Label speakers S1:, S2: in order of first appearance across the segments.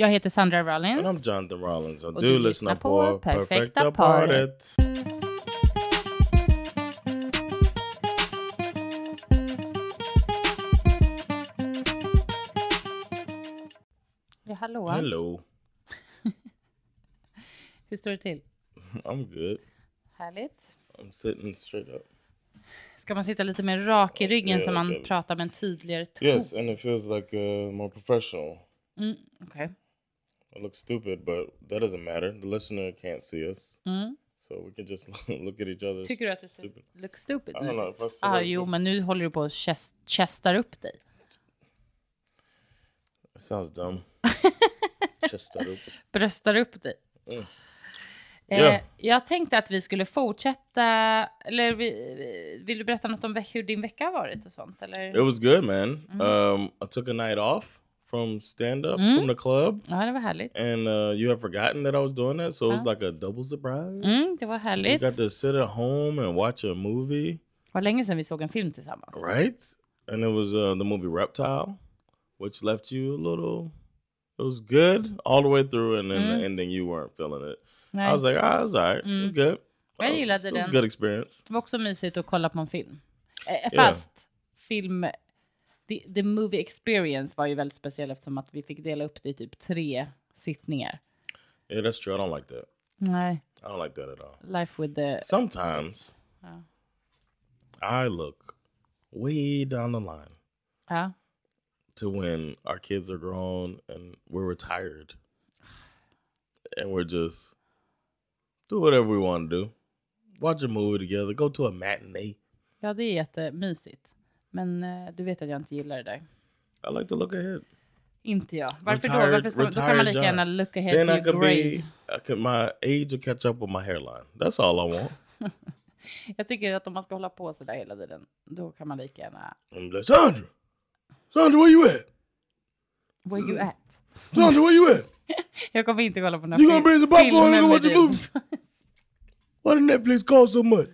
S1: Jag heter Sandra Rollins.
S2: And I'm Jonathan Rollins. Och,
S1: Och
S2: du
S1: du
S2: lyssnar
S1: på Perfekta
S2: Perfekta
S1: Paret.
S2: Paret.
S1: Ja, hallå.
S2: Hello.
S1: Hur står det till?
S2: I'm good.
S1: Härligt.
S2: I'm sitting straight up.
S1: Ska man sitta lite mer rak i ryggen
S2: Ja,
S1: så man pratar med en tydligare ton?
S2: Yes, and it feels like uh, more professional.
S1: Mm, Okej.
S2: I look stupid, but that doesn't matter. The listener can't see us.
S1: Mm.
S2: So we can just look at each other.
S1: Tycker du att ser
S2: stupid.
S1: look stupid
S2: I don't know. If I
S1: Ah,
S2: like
S1: jo, men nu håller du på och chest, chestar upp dig.
S2: It sounds dumb. just that up.
S1: Bröstar upp dig.
S2: Mm.
S1: Eh,
S2: Ja.
S1: Jag tänkte att vi skulle fortsätta, eller vi, vill du berätta något om hur din vecka har varit och sånt? Eller?
S2: It was good, man.
S1: Mm.
S2: Um, I took a night off from stand up
S1: Mm.
S2: from the club.
S1: Ja, det var härligt.
S2: and uh, you have forgotten that I was doing that, so it was like a double surprise.
S1: Mm, det var
S2: We
S1: härligt.
S2: got to sit at home and watch a movie,
S1: Det var länge sedan vi såg en film tillsammans.
S2: right? And it was uh, the movie Reptile, which left you a little. It was good all the way through, and then
S1: Mm.
S2: the ending you weren't feeling it.
S1: Nej.
S2: I was like, ah, it's alright. It was
S1: Mm.
S2: good.
S1: Jag gillade
S2: so it was a
S1: den.
S2: good experience.
S1: Det var också mysigt att kolla på en film. Eh,
S2: Ja.
S1: Fast film, the, the movie experience var ju väldigt speciell eftersom att vi fick dela upp det i typ tre sittningar.
S2: Yeah, that's true. I don't like that.
S1: Nej,
S2: I don't like that at all.
S1: Life with the...
S2: Sometimes
S1: Ja.
S2: I look way down the line
S1: Ja.
S2: to when our kids are grown and we're retired and we're just do whatever we want to do watch a movie together go to a matinee
S1: ja, det är jättemysigt. Men eh, du vet att jag inte gillar det där.
S2: i like to look ahead
S1: Inte jag. Varför då? Varför ska, då kan man lika gärna look ahead
S2: then
S1: to
S2: i
S1: your
S2: could
S1: grave.
S2: be I could, my age will catch up with my hairline that's all i want
S1: Jag tycker att om man ska hålla på sådär hela tiden, då kan man lika gärna...
S2: i'm like sandra sandra where you at
S1: Where you at?
S2: sandra where you at
S1: Jag kommer inte kolla på några
S2: You gonna bring some popcorn and watch
S1: med
S2: a movie? why did netflix cost so much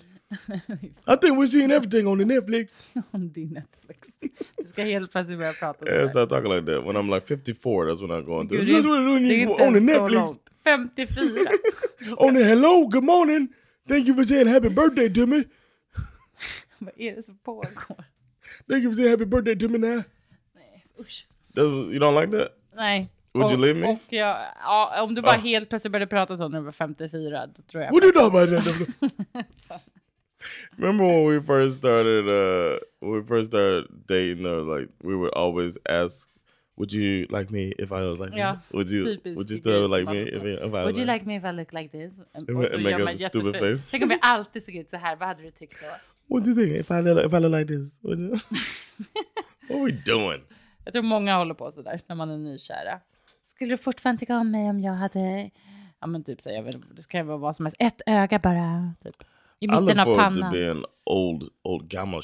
S2: i think we're seeing everything on the netflix
S1: Om din Netflix. Du ska helt plötsligt börja prata
S2: Yeah,
S1: sådär.
S2: start talking like that. When I'm like 54, that's when I'm going to.
S1: Gud, det, det är inte
S2: on the
S1: så
S2: Netflix.
S1: långt. 54.
S2: On the hello, good morning. Thank you for saying happy birthday to me.
S1: Vad är det som pågår?
S2: Thank you for saying happy birthday to me now.
S1: Usch.
S2: That's, you don't like that?
S1: Nej.
S2: Would you
S1: och,
S2: leave me?
S1: Och jag, ja, om du bara
S2: Ah.
S1: helt plötsligt började prata så när du var 54, då tror jag...
S2: What you talking about? That? Remember when we first started? Uh, when we first started dating, or like we would always ask, "Would you like me if I was like
S1: Ja,
S2: me? Would you?
S1: typiskt
S2: Would you still like me if, if I
S1: Would you
S2: like?
S1: me if I look like this?
S2: And
S1: Och så gör
S2: a
S1: man
S2: stupid face.
S1: Tänk om vi alltid såg ut så här, vad hade du tyckt då?
S2: What do you think if I look, if I look like this? Would you? what are we doing?
S1: Jag tror många håller på sådär när man är nykära. Skulle du fortfarande tycka om mig om jag hade... Ja men typ så, jag vet, det kan ju vara vad som helst. Ett öga bara, typ. I
S2: I look
S1: mitten av
S2: forward to
S1: pannan.
S2: being old, old gammal.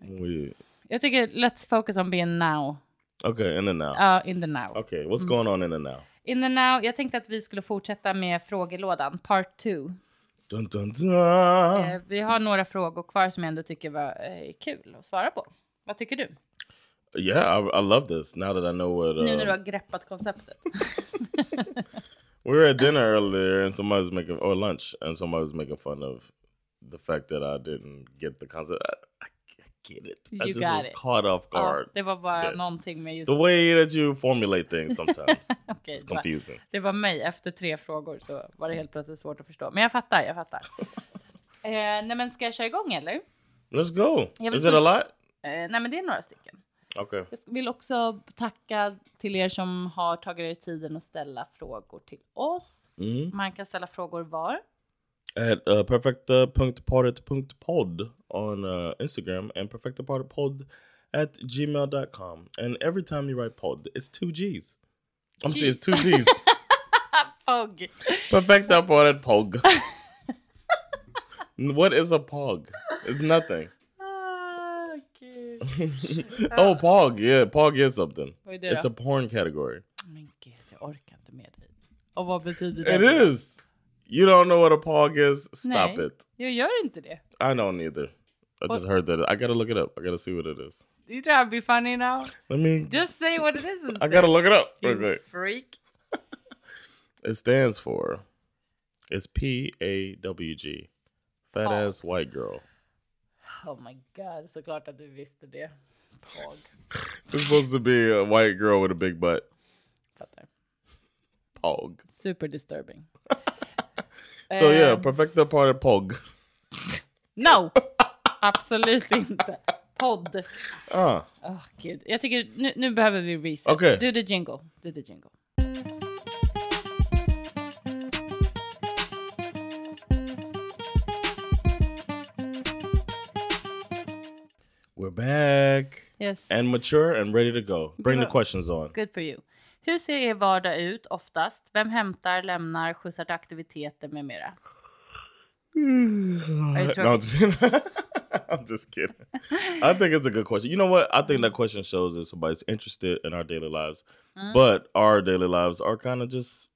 S2: We
S1: Jag tycker let's focus on being now.
S2: okay in the now.
S1: Ja, in the now.
S2: Okay, what's going on in the now?
S1: In the now. Jag tänkte att vi skulle fortsätta med frågelådan, part two.
S2: Dun dun dun.
S1: Eh, vi har några frågor kvar som jag ändå tycker var eh, kul att svara på. Vad tycker du?
S2: Yeah, I, I love this. Now that I know what.
S1: Nu när du har
S2: Uh,
S1: greppat konceptet.
S2: we were at dinner earlier, and somebody was making or lunch, and somebody was making fun of the fact that I didn't get the concept. I, I, I get it. I
S1: You
S2: just
S1: got
S2: was
S1: it.
S2: caught off
S1: Ja,
S2: guard.
S1: det var bara
S2: That-
S1: någonting med just...
S2: The way that you formulate things sometimes
S1: Okej,
S2: it's
S1: det var-
S2: confusing.
S1: Det var mig efter tre frågor så var det helt plötsligt svårt att förstå. Men jag fattar, jag fattar. eh, nej men ska jag köra igång eller?
S2: Let's go. Is it a lot?
S1: Eh, nej men det är några stycken.
S2: Okay.
S1: Jag vill också tacka till er som har tagit er tiden att ställa frågor till oss.
S2: Mm.
S1: Man kan ställa frågor var?
S2: at uh, perfecta.paret.pod on uh, Instagram and perfectapartpod at gmail.com. And every time you write pod, it's two G's. I'm saying it's two G's.
S1: Pog.
S2: Perfecta at pog. what is a pog? It's nothing. Oh, pog. Yeah, pog is something.
S1: Vad är det
S2: It's
S1: då?
S2: a porn category.
S1: Men gud, jag orkar inte med dig. Och vad betyder det?
S2: It is. You don't know what a pog is? Stop
S1: Nej.
S2: it.
S1: Jag gör inte det.
S2: I don't either. I just heard that. I gotta look it up. I gotta see what it is.
S1: You try to be funny now?
S2: Let me.
S1: Just say what it is instead.
S2: I gotta look it up.
S1: You
S2: real quick.
S1: freak.
S2: It stands for. It's P A W G. Fat ass white girl.
S1: Oh my god, såklart att du visste det. Pog.
S2: It's supposed to be a white girl with a big butt.
S1: Fattar.
S2: Pog.
S1: Super disturbing.
S2: So yeah,
S1: Ehm,
S2: perfecta part of pog.
S1: No! Absolut inte. Podd.
S2: Ah,
S1: Åh gud. Jag tycker nu, nu behöver vi reset.
S2: Okej.
S1: Do the jingle. Do the jingle.
S2: We're back
S1: Yes.
S2: and mature and ready to go. Bring the questions on.
S1: Good for you. Hur ser er vardag ut oftast? Vem hämtar, lämnar, skjutsar till aktiviteter med mera? you
S2: no. I'm just, I'm just kidding. I think it's a good question. You know what? I think that question shows that somebody's interested in our daily lives, but our daily lives are kind of just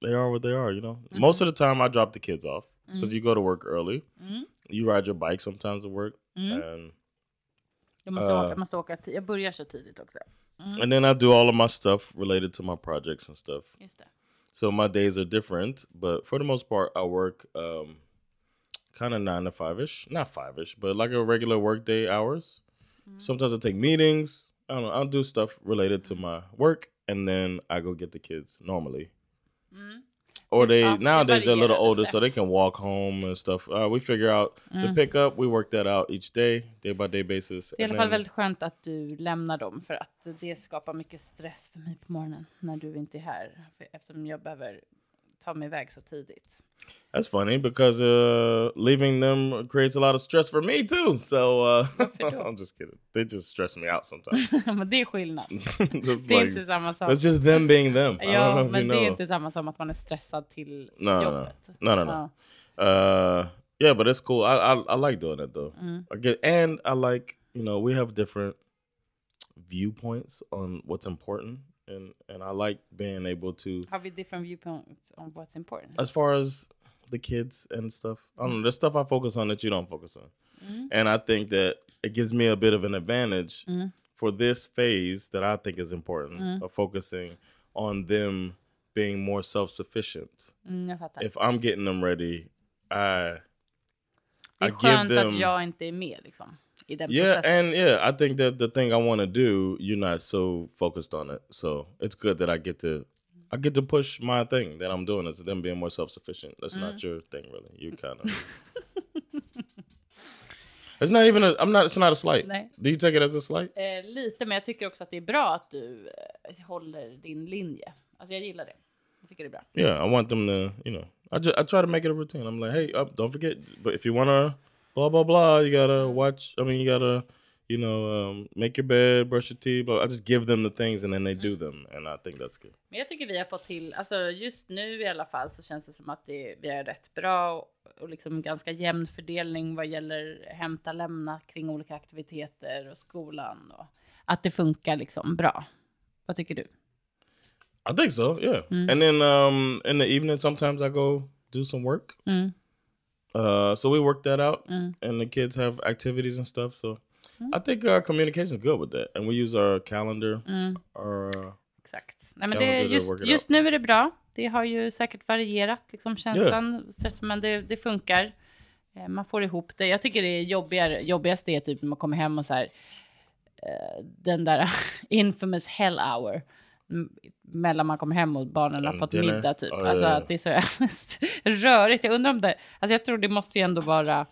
S2: they are what they are. You know, most of the time I drop the kids off because you go to work early.
S1: Mm.
S2: You ride your bike sometimes to work,
S1: Mm.
S2: and
S1: Jag måste,
S2: Uh.
S1: åka, jag måste åka Jag börjar så tidigt också.
S2: and then I do all of my stuff related to my projects and stuff.
S1: Just det.
S2: So my days are different, but for the most part, I work um, kind of nine to five ish, not five ish, but like a regular work day hours. Sometimes I take meetings. I don't know. I'll do stuff related to my work, and then I go get the kids normally.
S1: Mm.
S2: Or they
S1: det
S2: nowadays they're a little older, so they can walk home and stuff. Uh, we figure out the pickup. We work that out each day, day by day basis.
S1: Det är i alla fall
S2: then-
S1: väldigt skönt att du lämnar dem för att det skapar mycket stress för mig på morgonen när du inte är här. Eftersom jag behöver ta mig iväg så tidigt.
S2: That's funny because uh, leaving them creates a lot of stress for me too. So uh, I'm just kidding. They just stress me out sometimes.
S1: men det är skillnad. Det är inte samma sak.
S2: That's just them being them. Know
S1: Ja, men det är inte samma som att man är stressad till
S2: No, no, no. No, no, no. Uh, yeah, but it's cool. I, I I like doing it though.
S1: Mm.
S2: I get and I like you know we have different viewpoints on what's important, and and I like being able to
S1: have a different viewpoint on what's important?
S2: as far as the kids and stuff. I don't know. There's stuff I focus on that you don't focus on, mm-hmm. and I think that it gives me a bit of an advantage mm-hmm. for this phase that I think is important mm-hmm. of focusing on them being more self sufficient.
S1: Mm.
S2: If I'm getting them ready, I I give them
S1: att jag inte är med liksom, i den
S2: yeah,
S1: processen.
S2: and yeah, I think that the thing I want to do, you're not so focused on it. So it's good that I get to I get to push my thing that I'm doing. It's them being more self sufficient. That's
S1: Mm.
S2: not your thing, really. You kind of. it's not even a. I'm not. It's not a slight.
S1: Nej.
S2: Do you take it as a slight?
S1: Eh, lite, men jag tycker också att det är bra att du eh, håller din linje. Alltså jag gillar det. Jag tycker det är bra.
S2: Yeah, I want them to. You know, I just I try to make it a routine. I'm like, hey, up, don't forget. But if you wanna, blah blah blah, you gotta watch. I mean, you gotta. You know, um, make your bed, brush your teeth. But I just give them the things, and then they do them, and I think that's good.
S1: Men jag tycker vi har fått till, alltså just nu i alla fall så känns det som att det, vi är rätt bra och, liksom ganska jämn fördelning vad gäller hämta, lämna kring olika aktiviteter och skolan och att det funkar liksom bra. Vad tycker du?
S2: I think so, yeah. And then um in the evening sometimes I go do some work.
S1: Mm.
S2: Uh so we work that out
S1: Mm.
S2: and the kids have activities and stuff. So I think our communication is good with that. And we use our calendar
S1: Mm.
S2: our uh,
S1: Exakt. Nej, men det, just, just nu är det bra. Det har ju säkert varierat, liksom känslan, stressen, men det, det funkar. Eh, Man får ihop det. Jag tycker det är jobbigare, jobbigast är typ när man kommer hem och så här, eh, den där infamous hell hour. Mellan man kommer hem och barnen har fått middag typ. Alltså att det är så rörigt. Jag undrar om det, alltså jag tror det måste ju ändå vara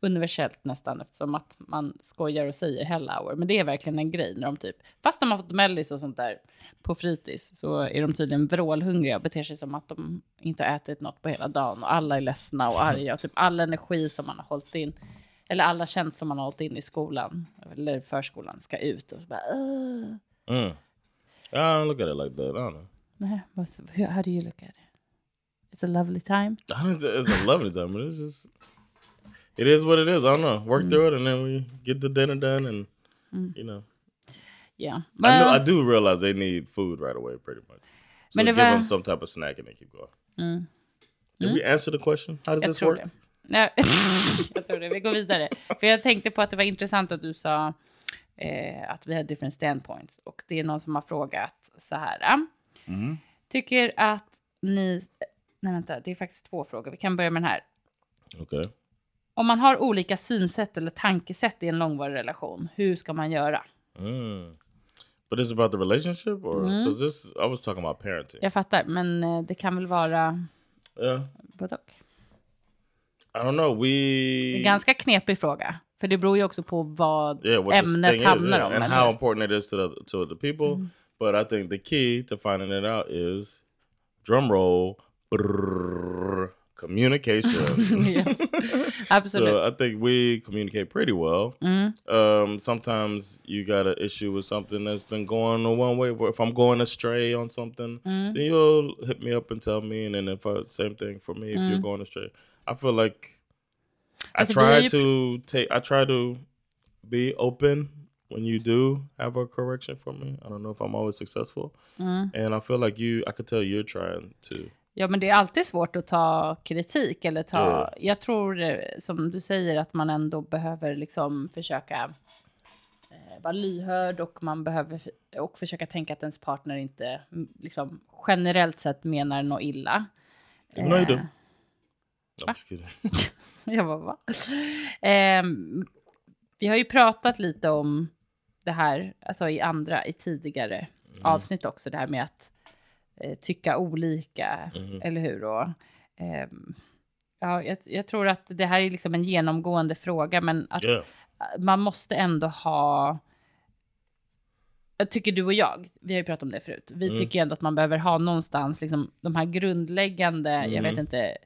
S1: universellt nästan eftersom att man skojar och säger hell hour. Men det är verkligen en grej när de typ, fast de har fått mellis och sånt där på fritids så är de tydligen vrålhungriga och beter sig som att de inte har ätit något på hela dagen och alla är ledsna och arga och typ all energi som man har hållit in. eller alla känslor man har hållit in i skolan eller förskolan ska ut och så bara "Ugh."
S2: Mm. I don't look at it like that. I don't know.
S1: Nej, hur- how do you look at it? It's a lovely time.
S2: It's a lovely time, but it's just it is what it is. I don't know. Work through it, and then we get the dinner done, and you know.
S1: Yeah.
S2: I, know, I
S1: Well,
S2: do realize they need food right away, pretty much. So
S1: Men
S2: give
S1: var-
S2: them some type of snack and they keep going.
S1: Mm.
S2: Did we answer the question? How does
S1: jag
S2: this work?
S1: det. Jag tror det. Vi går vidare. För jag tänkte på att det var intressant att du sa eh, att vi har different standpoints. Och det är någon som har frågat så här. ah.
S2: Mhm.
S1: Tycker att ni... Nej, vänta. Det är faktiskt två frågor. Vi kan börja med den här.
S2: Okay.
S1: Om man har olika synsätt eller tankesätt i en långvarig relation, hur ska man göra?
S2: Mm. But it's about the relationship, or because this I was talking about parenting.
S1: Jag fattar, men eh, det kan väl vara
S2: Yeah,
S1: både och.
S2: I don't know. We
S1: Det är en ganska knepig fråga. För det beror ju också på vad
S2: yeah, what
S1: ämnet
S2: thing is,
S1: om.
S2: and
S1: eller
S2: how important it is to the to the people.
S1: Mm-hmm.
S2: But I think the key to finding it out is drum roll brrr, communication.
S1: Yes. Absolut.
S2: so I think we communicate pretty well.
S1: Mm.
S2: Um, sometimes you got an issue with something that's been going the one way. If I'm going astray on something,
S1: Mm.
S2: then you'll hit me up and tell me. And then if I, same thing for me, if you're
S1: Mm.
S2: going astray, I feel like
S1: Alltså, har
S2: try
S1: ju
S2: to take. I try to be open when you do have a correction for me. I don't know if I'm always successful,
S1: Mm.
S2: and I feel like you. I could tell you're trying to.
S1: Ja, men det är alltid svårt att ta kritik eller ta...
S2: Ja.
S1: Jag tror, eh, som du säger, att man ändå behöver liksom försöka eh, vara lyhörd och man behöver och försöka tänka att ens partner inte mm, liksom, generellt sett menar något illa.
S2: Even though you do. No, I'm just kidding.
S1: Jag bara, va? Ehm, vi har ju pratat lite om det här, alltså i andra, i tidigare avsnitt också, det här med att eh, tycka olika,
S2: Mhm.
S1: eller hur? Och, ehm, ja, jag, jag tror att det här är liksom en genomgående fråga, men att
S2: yeah.
S1: man måste ändå ha... Jag tycker du och jag, vi har ju pratat om det förut, vi
S2: Mm.
S1: tycker ju ändå att man behöver ha någonstans liksom, de här grundläggande, jag
S2: Mm.
S1: vet inte,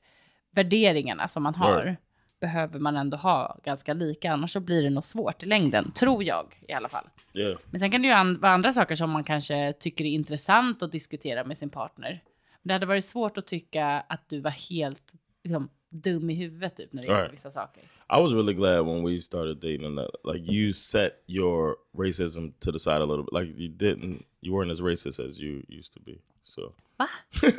S1: värderingarna som man har. Behöver man ändå ha ganska lika, annars så blir det nog svårt i längden, tror jag i alla fall.
S2: Yeah.
S1: Men sen kan det ju an- vara andra saker som man kanske tycker är intressant att diskutera med sin partner. Men det hade varit svårt att tycka att du var helt liksom, dum i huvudet typ, när det gäller
S2: Right.
S1: vissa saker.
S2: I was really glad when we started dating that like you set your racism to the side a little bit. Like you didn't, you weren't as racist as you used to be. So
S1: Va?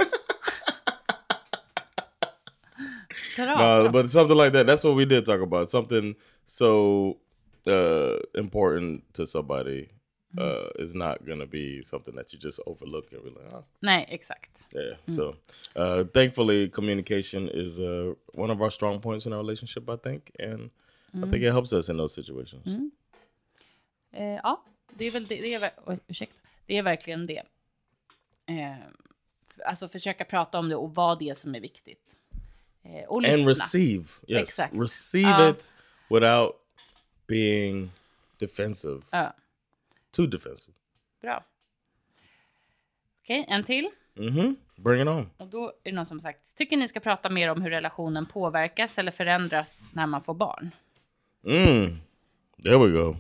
S1: Dra
S2: no,
S1: av.
S2: but something like that. That's what we did talk about. Something so uh, important to somebody uh, is not gonna be something that you just overlook and be like, oh,
S1: Nej, exakt.
S2: yeah. So uh, thankfully, communication is uh, one of our strong points in our relationship. I think, and I think it helps us in those situations.
S1: Eh, ja, det är väl det. det är, ursäkta. Det är verkligen det. Eh, alltså försöka prata om det och vad det är som är viktigt. Eh, och
S2: and
S1: lyssna.
S2: receive. Yes.
S1: Exact.
S2: receive
S1: Uh,
S2: it without being defensive.
S1: Ja,
S2: too defensive.
S1: Bra. Okej, en till.
S2: mm-hmm. Bring it on.
S1: Och då är det någon som sagt, tycker ni ska prata mer om hur relationen påverkas eller förändras när man får barn?
S2: mm. There we go.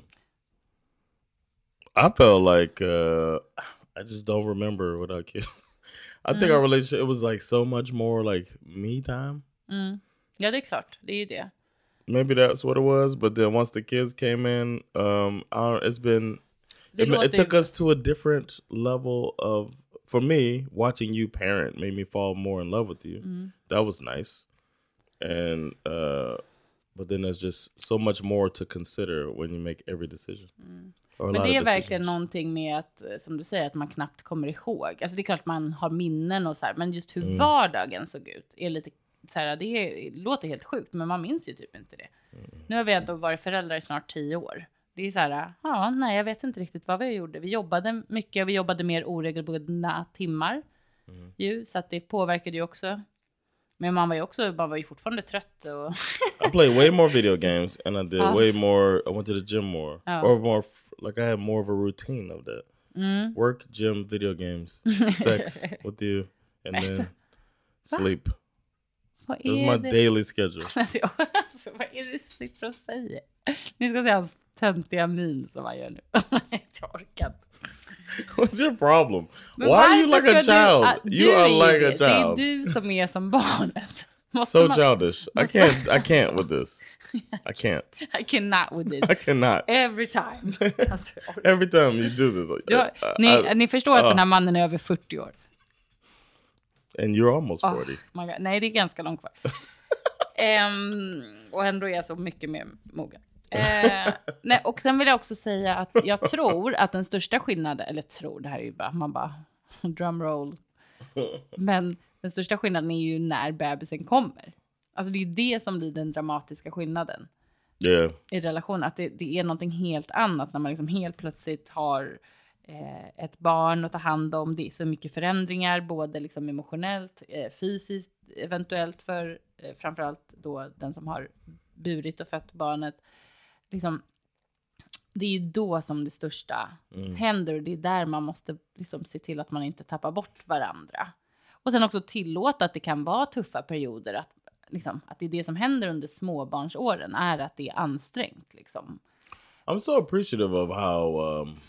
S2: I felt like uh i just don't remember without kids i think our relationship it was like so much more like me time
S1: Mm. Ja, det är klart. Det är ju det.
S2: maybe that's what it was but then once the kids came in um don't, it's been it, it took us to a different level of for me watching you parent made me fall more in love with you
S1: Mm.
S2: that was nice and uh but then there's just so much more to consider when you make every decision a
S1: Men det är verkligen någonting med att, eh, som du säger, att man knappt kommer ihåg. Alltså det är klart man har minnen och så här, men just hur
S2: Mm.
S1: vardagen såg ut är lite så här, det låter helt sjukt, men man minns ju typ inte det.
S2: Mm.
S1: Nu har vi ändå varit föräldrar i snart tio år. Det är så här, ja, nej, jag vet inte riktigt vad vi gjorde. Vi jobbade mycket, vi jobbade mer oregelbundna timmar
S2: Mm.
S1: ju, så att det påverkade ju också. Men man var ju också, man var ju fortfarande trött och
S2: I played way more video games and I did
S1: Ah.
S2: way more I went to the gym more
S1: Oh.
S2: or more like I had more of a routine of that
S1: mm.
S2: work gym video games sex with you and then sleep
S1: Vad är
S2: my
S1: det?
S2: daily schedule.
S1: Alltså, jag- alltså, vad är det du sitter och säger? Ni ska se hans töntiga min som han gör nu. jag orkar inte.
S2: What's your problem?
S1: Men
S2: Why are you like a
S1: ska du-
S2: child?
S1: ah,
S2: you are like a
S1: det. Det är
S2: child.
S1: du som är som barnet. Måste
S2: So
S1: man-
S2: childish. I can't. I can't with this. I can't.
S1: I cannot with this.
S2: I cannot.
S1: Every time. Alltså,
S2: Every time you do this, like,
S1: du,
S2: uh,
S1: ni,
S2: I-
S1: ni förstår att
S2: ah.
S1: den här mannen är över 40 år.
S2: And you're almost
S1: Oh,
S2: 40.
S1: my God. Nej, det är ganska långt kvar. Ehm, och ändå är jag så mycket mer mogen. Eh, nej, och sen vill jag också säga att jag tror att den största skillnaden, eller tror, det här är ju bara, man bara drumroll. Men den största skillnaden är ju när bebisen kommer. Alltså det är ju det som blir den dramatiska skillnaden
S2: Yeah.
S1: i relation. Att det, det är någonting helt annat när man liksom helt plötsligt har eh, ett barn att ta hand om. Det är så mycket förändringar, både liksom emotionellt, eh, fysiskt, eventuellt för eh, framförallt då den som har burit och fött barnet. Liksom, det är ju då som det största händer och det är där man måste liksom se till att man inte tappar bort varandra. Och sen också tillåta att det kan vara tuffa perioder, att, liksom, att det är det som händer under småbarnsåren, är att det är ansträngt. Liksom.
S2: I'm so appreciative of how um,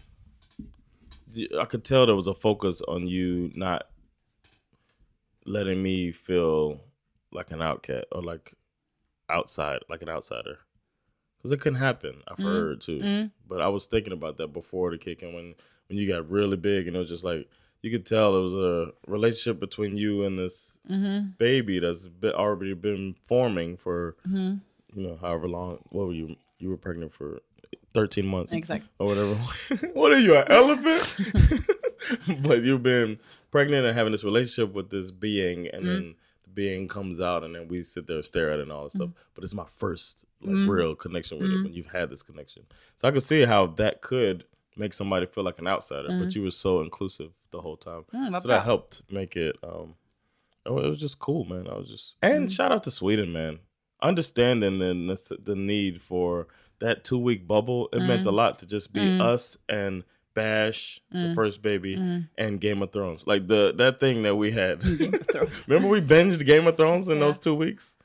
S2: I could tell there was a focus on you not letting me feel like an outcast or like outside, like an outsider. Because it couldn't happen. I've mm-hmm. heard too. Mm-hmm. But I was thinking about that before the kick and when when you got really big and it was just like you could tell it was a relationship between you and this mm-hmm. baby that's been, already been forming for you know however long. What were you? You were pregnant for thirteen months,
S1: Exactly.
S2: or whatever. what are you, an elephant? but you've been pregnant and having this relationship with this being, and then mm-hmm. the being comes out, and then we sit there and stare at it and all this stuff. Mm-hmm. But it's my first like mm-hmm. real connection with it when you've had this connection. So I could see how that could make somebody feel like an outsider, but you were so inclusive the whole time.
S1: Mm,
S2: so that helped make it. Um, oh, it was just cool, man. I was just and shout out to Sweden, man. Understanding the the need for that two week bubble, it meant a lot to just be us and Bash, the first baby, and Game of Thrones. Like the that thing that we had. Remember we binged Game of Thrones in
S1: Yeah.
S2: those two weeks.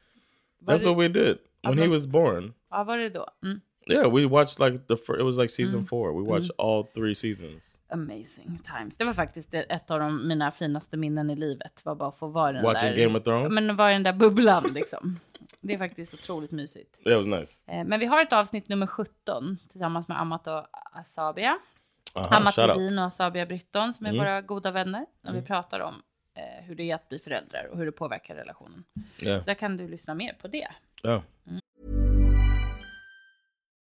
S2: That's what we did when he was born.
S1: Ja, var det då? Mm.
S2: Yeah, we watched like the fir- it was like season four. We watched all three seasons.
S1: Amazing times. Det var faktiskt ett av de, mina finaste minnen i livet. Var bara att få vara den
S2: Watching
S1: där...
S2: Game of Thrones.
S1: Men vara i den där bubblan liksom. Det är faktiskt otroligt mysigt.
S2: That was nice.
S1: Eh, Men vi har ett avsnitt nummer 17 tillsammans med Amat och Asabia.
S2: Uh-huh,
S1: Amat. Levin och Asabia Brytton som är våra goda vänner. När vi pratar om eh, hur det är att bli föräldrar och hur det påverkar relationen.
S2: Yeah,
S1: Så där kan du lyssna mer på det.
S2: yeah.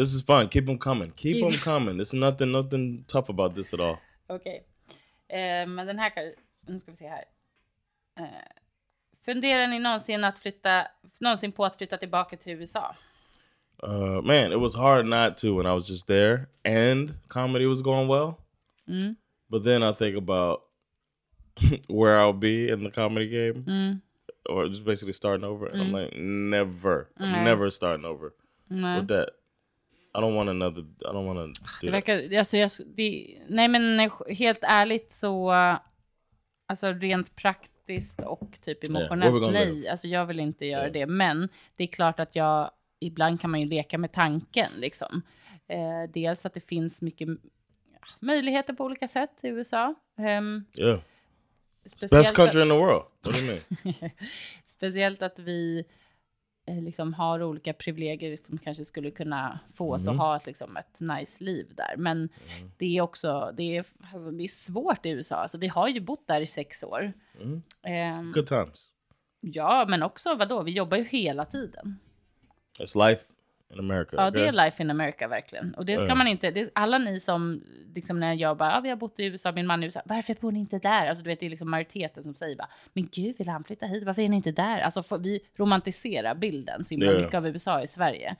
S2: This is fun. Keep them coming. Keep
S1: Keep-
S2: them coming. There's nothing nothing tough about this at all.
S1: Okej. Eh, men den här kan... Nu ska vi se här. Eh, funderar ni någonsin, att flytta, någonsin på att flytta tillbaka till USA?
S2: Uh, man, it was hard not to when I was just there and comedy was going well. But then I think about where I'll be in the comedy game or just basically starting over. And I'm like, never, I'm never starting over with that. I don't want another, I don't want to
S1: Det
S2: do that.
S1: verkar, alltså jag, det, nej men helt ärligt så, alltså rent praktiskt och typ emotionellt,
S2: gonna
S1: nej, alltså jag vill inte göra det. Men det är klart att jag ibland kan man ju leka med tanken liksom. Eh, dels att det finns mycket ja, möjligheter på olika sätt i USA. Um,
S2: yeah. Best country in the world. What do you mean?
S1: speciellt att vi liksom har olika privilegier som kanske skulle kunna få oss mm. att ha ett, liksom, ett nice liv där. Men mm. det är också det är, alltså, det är svårt i USA. Alltså, vi har ju bott där i sex år.
S2: Mm. Um, Good times.
S1: Ja, men också vadå? Vi jobbar ju hela tiden.
S2: It's life in America.
S1: Ja, okay? det är life in America verkligen. Och det ska mm. man inte. Det, alla ni som liksom när jag bara, ja, vi har bott i USA, min man i USA. Varför bor ni inte där? Alltså du vet, det är liksom majoriteten som säger bara, men gud, vill han flytta hit? Varför är ni inte där? Alltså för, vi romantiserar bilden så himla yeah. mycket av USA i Sverige.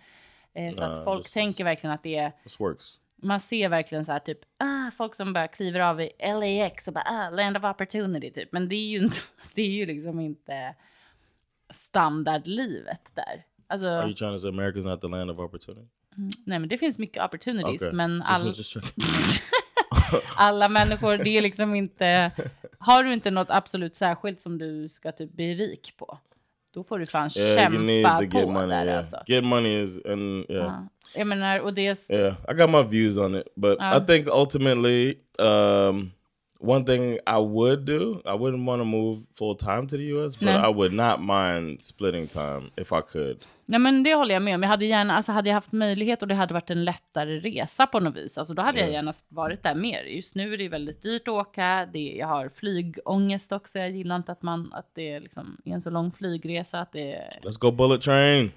S1: Eh, så nah, att folk tänker verkligen att det är.
S2: works.
S1: Man ser verkligen så här typ, ah, folk som bara kliver av i LAX och bara, ah, land of opportunity typ. Men det är ju inte, det är ju liksom inte standardlivet där. Alltså,
S2: Are you trying to say America's not the land of opportunity?
S1: Mm, nej, men det finns mycket opportunities, okay. men all... alla människor, det är liksom inte... Har du inte något absolut särskilt som du ska typ bli rik på, då får du fan yeah, kämpa på
S2: money,
S1: där
S2: yeah.
S1: alltså.
S2: Get money is, and yeah.
S1: Uh, jag menar, och det är...
S2: Yeah, I got my views on it, but uh. I think ultimately um, one thing I would do, I wouldn't want to move full time to the US, but Nej. I would not mind splitting time if I could.
S1: Nej, men det håller jag med om. Jag hade gärna, alltså hade jag haft möjlighet och det hade varit en lättare resa på något vis, alltså då hade mm. jag gärna varit där mer. Just nu är det väldigt dyrt att åka. Det, jag har flygångest också. Jag gillar inte att man, att det liksom är en så lång flygresa. Att det...
S2: Let's go bullet train.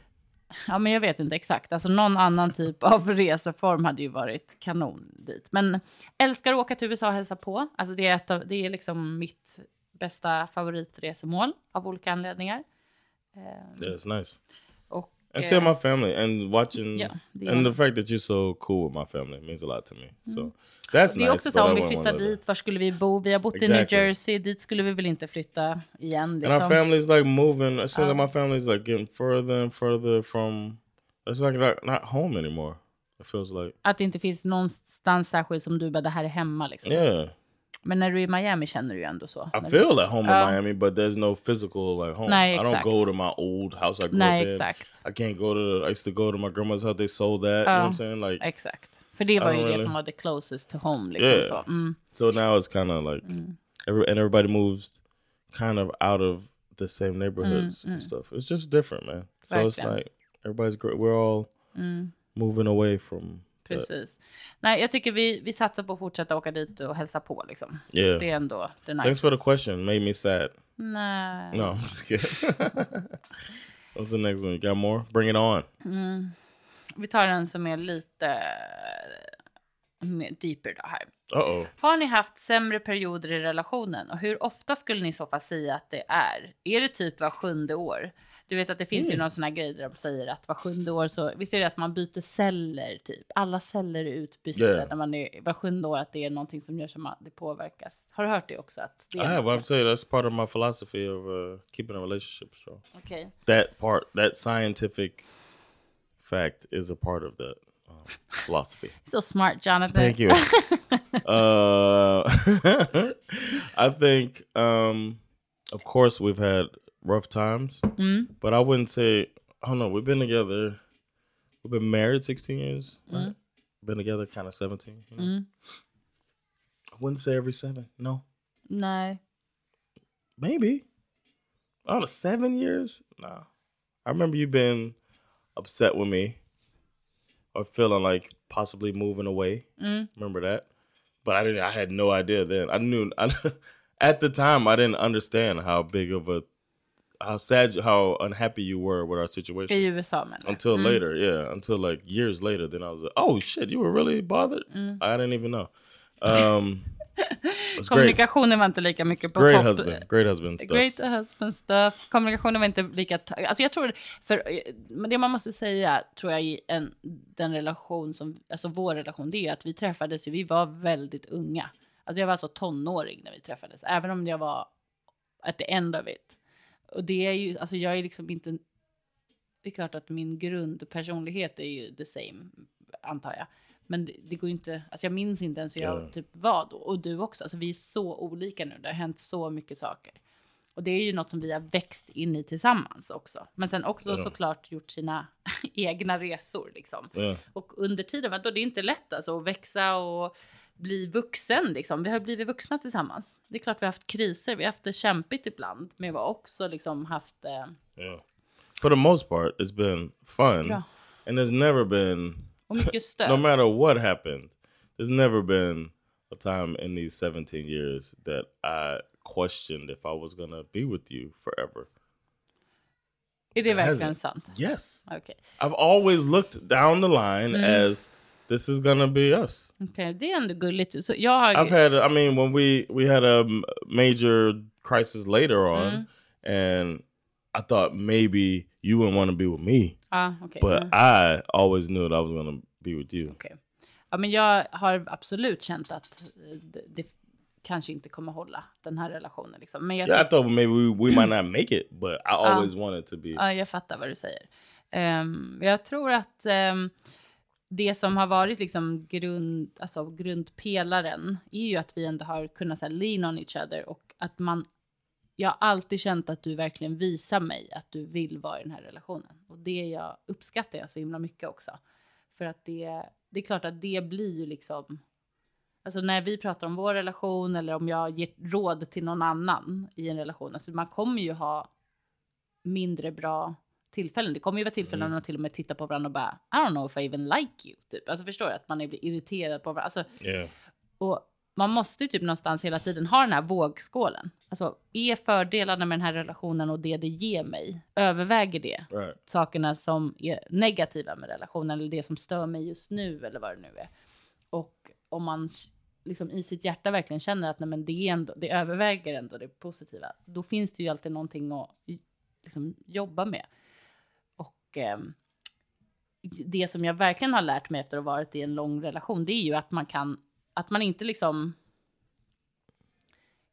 S1: Ja, men jag vet inte exakt. Alltså någon annan typ av reseform hade ju varit kanon dit. Men älskar att åka till USA och hälsa på. Alltså det är, ett av, det är liksom mitt bästa favoritresemål av olika anledningar.
S2: Yeah, är nice. And see my family and watching ja, and the fact that you're so cool with my family means a lot to me. Mm. So That's
S1: det är också så om vi flyttar dit, var skulle vi bo? Vi har bott exactly. i New Jersey, dit skulle vi väl inte flytta igen.
S2: Liksom. And our liksom. family's like moving, it seems uh. like my family's like getting further and further from, it's like not, not home anymore. It feels like.
S1: Att det inte finns någonstans särskilt som du bara, det här är hemma liksom.
S2: Yeah.
S1: Men när du är i Miami känner du ju ändå så.
S2: I feel at home uh, in Miami but there's no physical like home.
S1: Nej,
S2: I don't go to my old house I grew
S1: Nej,
S2: up in.
S1: exakt.
S2: I can't go to, I used to go to my grandma's house, they sold that. Uh, you know what I'm saying? Like,
S1: exakt. För det var ju really... det som var the closest to home. Liksom, yeah. så. Mm.
S2: so now it's kind of like, mm. every, and everybody moves kind of out of the same neighborhoods mm, and mm. stuff. It's just different man. So Verkligen. it's like, everybody's. We're all mm. moving away from
S1: Precis. Nej, jag tycker vi, vi satsar på att fortsätta åka dit och hälsa på liksom.
S2: Yeah.
S1: Det är ändå
S2: the nice. Thanks for the question. Made me sad.
S1: Nej.
S2: No, I'm just kidding. What's the next one? You got more? Bring it on.
S1: Mm. Vi tar en som är lite mer deeper då här.
S2: Uh -oh.
S1: Har ni haft sämre perioder i relationen och hur ofta skulle ni i så fall säga att det är? Är det typ var sjunde år? Du vet att det finns mm. ju någon sån här grej där de säger att var sjunde år så, visst är det att man byter celler typ? Alla celler är utbytta yeah. när man är var sjunde år, att det är någonting som gör som att det påverkas. Har du hört det också? Att det
S2: I have, I've said that's part of my philosophy of uh, keeping a relationship strong.
S1: Okay.
S2: That part, that scientific fact is a part of that um, philosophy.
S1: so smart, Jonathan.
S2: Thank you. uh, I think, um, of course, we've had rough times,
S1: mm.
S2: but I wouldn't say. I don't know. We've been together. We've been married sixteen years.
S1: Mm.
S2: Right? Been together kind of seventeen. You know?
S1: mm.
S2: I wouldn't say every seven. No.
S1: No.
S2: Maybe. I don't know. Seven years? No. I remember you been upset with me or feeling like possibly moving away.
S1: Mm.
S2: Remember that? But I didn't. I had no idea then. I knew I, at the time I didn't understand how big of a how sad how unhappy you were with our situation.
S1: I USA menar
S2: Until mm. later, yeah. Until like years later, then I was like, oh shit, you were really bothered.
S1: Mm.
S2: I didn't even know. Um,
S1: Kommunikationen var inte lika mycket på
S2: great
S1: topp.
S2: Husband. Great husband stuff.
S1: Great husband stuff. Kommunikationen var inte lika... Alltså jag tror, för det man måste säga, tror jag, i en, den relation som, alltså vår relation, det är att vi träffades, vi var väldigt unga. Alltså jag var alltså tonåring när vi träffades, även om jag var at the end of it. Och det är ju, alltså jag är liksom inte... Det är klart att min grundpersonlighet är ju the same, antar jag. Men det, det går ju inte, alltså jag minns inte ens hur jag typ var då. Och du också, alltså vi är så olika nu. Det har hänt så mycket saker. Och det är ju något som vi har växt in i tillsammans också. Men sen också
S2: Ja.
S1: såklart gjort sina egna resor liksom.
S2: Yeah.
S1: Och under tiden, vadå, det är inte lätt alltså att växa och bli vuxen liksom. Vi har blivit vuxna tillsammans. Det är klart vi har haft kriser, vi har haft det kämpigt ibland. Men vi har också liksom haft eh,
S2: Yeah. For the most part, it's been fun.
S1: Bra.
S2: And there's never been,
S1: och mycket stöd.
S2: no matter what happened, there's never been a time in these 17 years that I questioned if I was to be with you forever.
S1: är det verkligen sant?
S2: Yes.
S1: Okej,
S2: I've always looked down the line as this is to be us.
S1: Okej, det är ändå gulligt. Så jag har...
S2: I've had, I mean, when we we had a major crisis later on, and I thought maybe you wouldn't want to be with me,
S1: Ja, okej.
S2: but
S1: mm.
S2: I always knew that I was to be with you.
S1: Okej. Ja, men jag har absolut känt att eh, det, det kanske inte kommer hålla, den här relationen. Liksom. Men jag,
S2: Yeah, I thought maybe we, we might not make it, but I always wanted to be.
S1: ja, jag fattar vad du säger. Ehm, jag tror att ehm, det som har varit liksom grund, alltså grundpelaren är ju att vi ändå har kunnat så här, lean on each other och att man jag har alltid känt att du verkligen visar mig att du vill vara i den här relationen. Och det jag uppskattar jag så himla mycket också. För att det, det är klart att det blir ju liksom... Alltså när vi pratar om vår relation eller om jag ger råd till någon annan i en relation. Alltså man kommer ju ha mindre bra tillfällen. Det kommer ju vara tillfällen när man till och med tittar på varandra och bara I don't know if I even like you. Typ. Alltså förstår du? Att man blir irriterad på varandra. Alltså,
S2: Yeah.
S1: och man måste ju typ någonstans hela tiden ha den här vågskålen. Alltså, är fördelarna med den här relationen och det det ger mig, överväger det
S2: Right.
S1: sakerna som är negativa med relationen eller det som stör mig just nu eller vad det nu är. Och om man liksom i sitt hjärta verkligen känner att nej, men det, är ändå, det överväger ändå det positiva, då finns det ju alltid någonting att liksom, jobba med. Och ehm, det som jag verkligen har lärt mig efter att ha varit i en lång relation, det är ju att man kan, att man inte liksom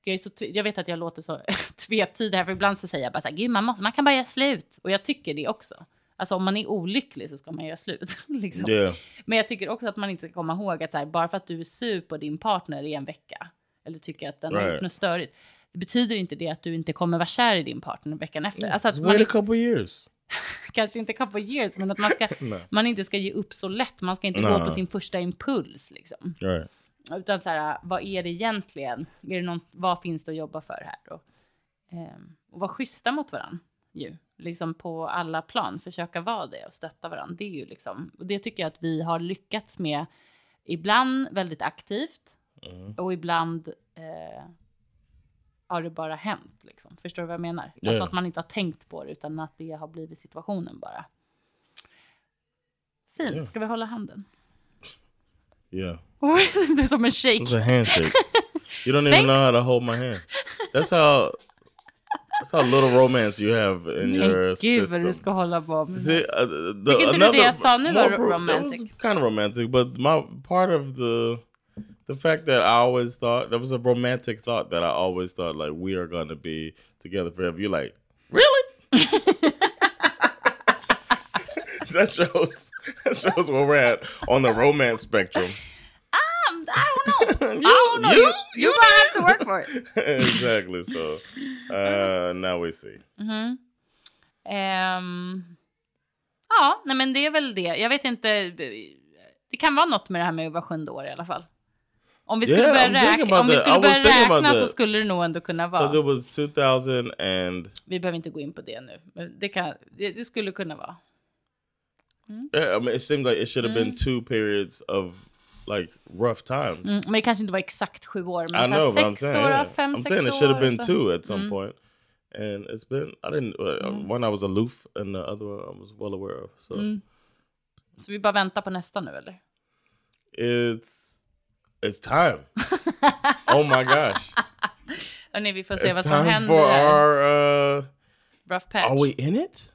S1: jag, så, jag vet att jag låter så tvetydig här, för ibland så säger jag bara så här, gud man, måste, man kan bara göra slut. Och jag tycker det också. Alltså om man är olycklig så ska man göra slut. liksom.
S2: Yeah.
S1: Men jag tycker också att man inte ska komma ihåg att här, bara för att du är sur på din partner i en vecka, eller tycker att den har
S2: Right.
S1: gjort något störigt, det betyder inte det att du inte kommer vara kär i din partner veckan efter. Alltså att
S2: Just
S1: man
S2: wait a couple years.
S1: kanske inte couple years, men att man, ska, man inte ska ge upp så lätt. Man ska inte
S2: Nej.
S1: gå på sin första impuls. Liksom.
S2: Right.
S1: Utan så här, vad är det egentligen? Är det någon, vad finns det att jobba för här då? Ehm, och vara schyssta mot varandra ju. Liksom på alla plan. Försöka vara det och stötta varandra. Det är ju liksom, och det tycker jag att vi har lyckats med. Ibland väldigt aktivt
S2: Mm.
S1: och ibland eh, har det bara hänt. Liksom. Förstår du vad jag menar?
S2: Ja,
S1: Alltså
S2: ja.
S1: att man inte har tänkt på det utan att det har blivit situationen bara. Fint.
S2: Ja.
S1: Ska vi hålla handen?
S2: Yeah.
S1: det blir som en shake.
S2: It's a handshake. You don't even
S1: Thanks.
S2: know how to hold my hand. That's how. That's how little romance you have in your
S1: Men gud
S2: system.
S1: du ska hålla på med.
S2: See, uh, the,
S1: Tycker inte du det jag sa nu var romantic?
S2: That was kind of romantic, but my part of the the fact that I always thought that was a romantic thought that I always thought like we are to be together forever. You're like, really? that shows that shows where we're at on the romance spectrum.
S1: Um, I don't know.
S2: You-
S1: I don't know.
S2: you-
S1: You, you're gonna have to work for it.
S2: exactly. So uh, now we see.
S1: Mhm. Ehm, ja, nej men det är väl det. Jag vet inte. Det kan vara något med det här med att vara sjunde år i alla fall. Om vi skulle
S2: Yeah,
S1: börja
S2: about
S1: om vi skulle börja räkna så skulle det nog ändå kunna vara.
S2: it was 2000 and
S1: Vi behöver inte gå in på det nu. Men det, kan, det, det skulle kunna vara.
S2: yeah, I mean, it seemed like it should have been two periods of like rough time.
S1: Mm, men det kanske inte var exakt sju år. Men
S2: I know,
S1: sex
S2: saying,
S1: år,
S2: yeah.
S1: fem,
S2: I'm
S1: sex
S2: saying it should have been two at some
S1: Mm.
S2: point. and it's been I didn't uh, one I was aloof, and the other one I was well aware of. So
S1: Mm. Så vi bara väntar på nästa nu eller?
S2: it's it's time. oh my gosh,
S1: Hörni, vi får se
S2: it's
S1: vad som
S2: time
S1: händer.
S2: for
S1: här.
S2: our. Uh,
S1: Rough patch.
S2: are we in it?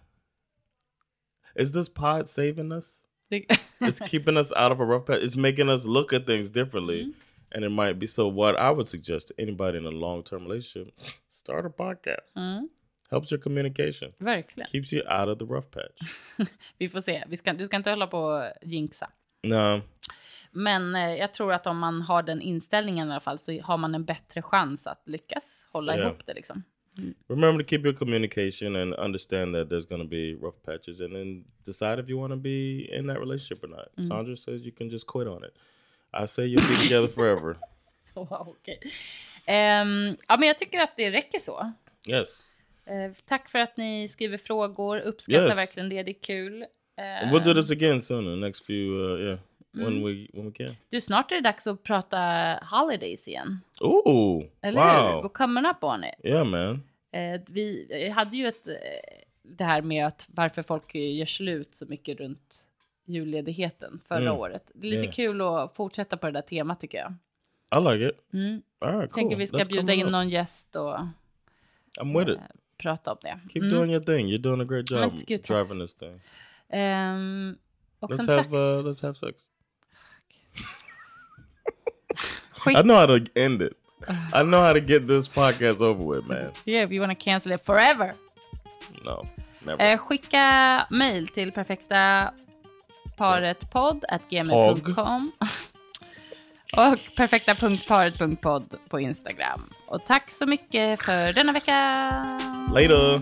S2: Is this pod saving us? It's keeping us out of a rough patch. It's making us look at things differently.
S1: Mm-hmm.
S2: And it might be so. What I would suggest to anybody in a long term relationship, start a podcast.
S1: Mm,
S2: Helps your communication.
S1: verkligen.
S2: Keeps you out of the rough patch.
S1: Vi får se. Vi ska, du ska inte hålla på och jinxa.
S2: No.
S1: Men eh, jag tror att om man har den inställningen i alla fall så har man en bättre chans att lyckas hålla
S2: Ja.
S1: ihop det liksom.
S2: remember to keep your communication and understand that there's going to be rough patches and then decide if you want to be in that relationship or not.
S1: Mm.
S2: Sandra says you can just quit on it. I say you'll be together forever.
S1: Wow, okej. Ehm, ja, men jag tycker att det räcker så.
S2: Yes.
S1: Eh, tack för att ni skriver frågor. Uppskattar
S2: Yes.
S1: verkligen det. Det är kul.
S2: And we'll do this again soon, the next few, uh, yeah, when
S1: Mm.
S2: we when we can.
S1: Du, snart är det dags att prata holidays igen.
S2: Ooh,
S1: Eller hur?
S2: wow.
S1: We're coming up on it.
S2: Yeah, man.
S1: Eh, vi hade ju ett, eh, det här med att varför folk gör slut så mycket runt julledigheten förra
S2: Mm.
S1: året. Det är lite
S2: Yeah.
S1: kul att fortsätta på det där temat tycker jag.
S2: I like it.
S1: Mm.
S2: Right, cool.
S1: Tänker vi ska
S2: That's
S1: bjuda in
S2: up.
S1: någon gäst och
S2: I'm with it.
S1: eh, prata om det.
S2: Keep
S1: Mm.
S2: doing your thing. You're doing a great
S1: Men
S2: job
S1: gud,
S2: driving this thing.
S1: Ehm, och
S2: Let's
S1: som
S2: have
S1: sagt,
S2: uh, let's have sex.
S1: Skit,
S2: I know how to end it. I know how to get this podcast over with, man.
S1: yeah, if you wanna cancel it forever.
S2: No, never.
S1: Eh, skicka mail till perfekta paretpodd at gmail.com och perfekta.paret.podd på Instagram. Och tack så mycket för denna vecka.
S2: Later.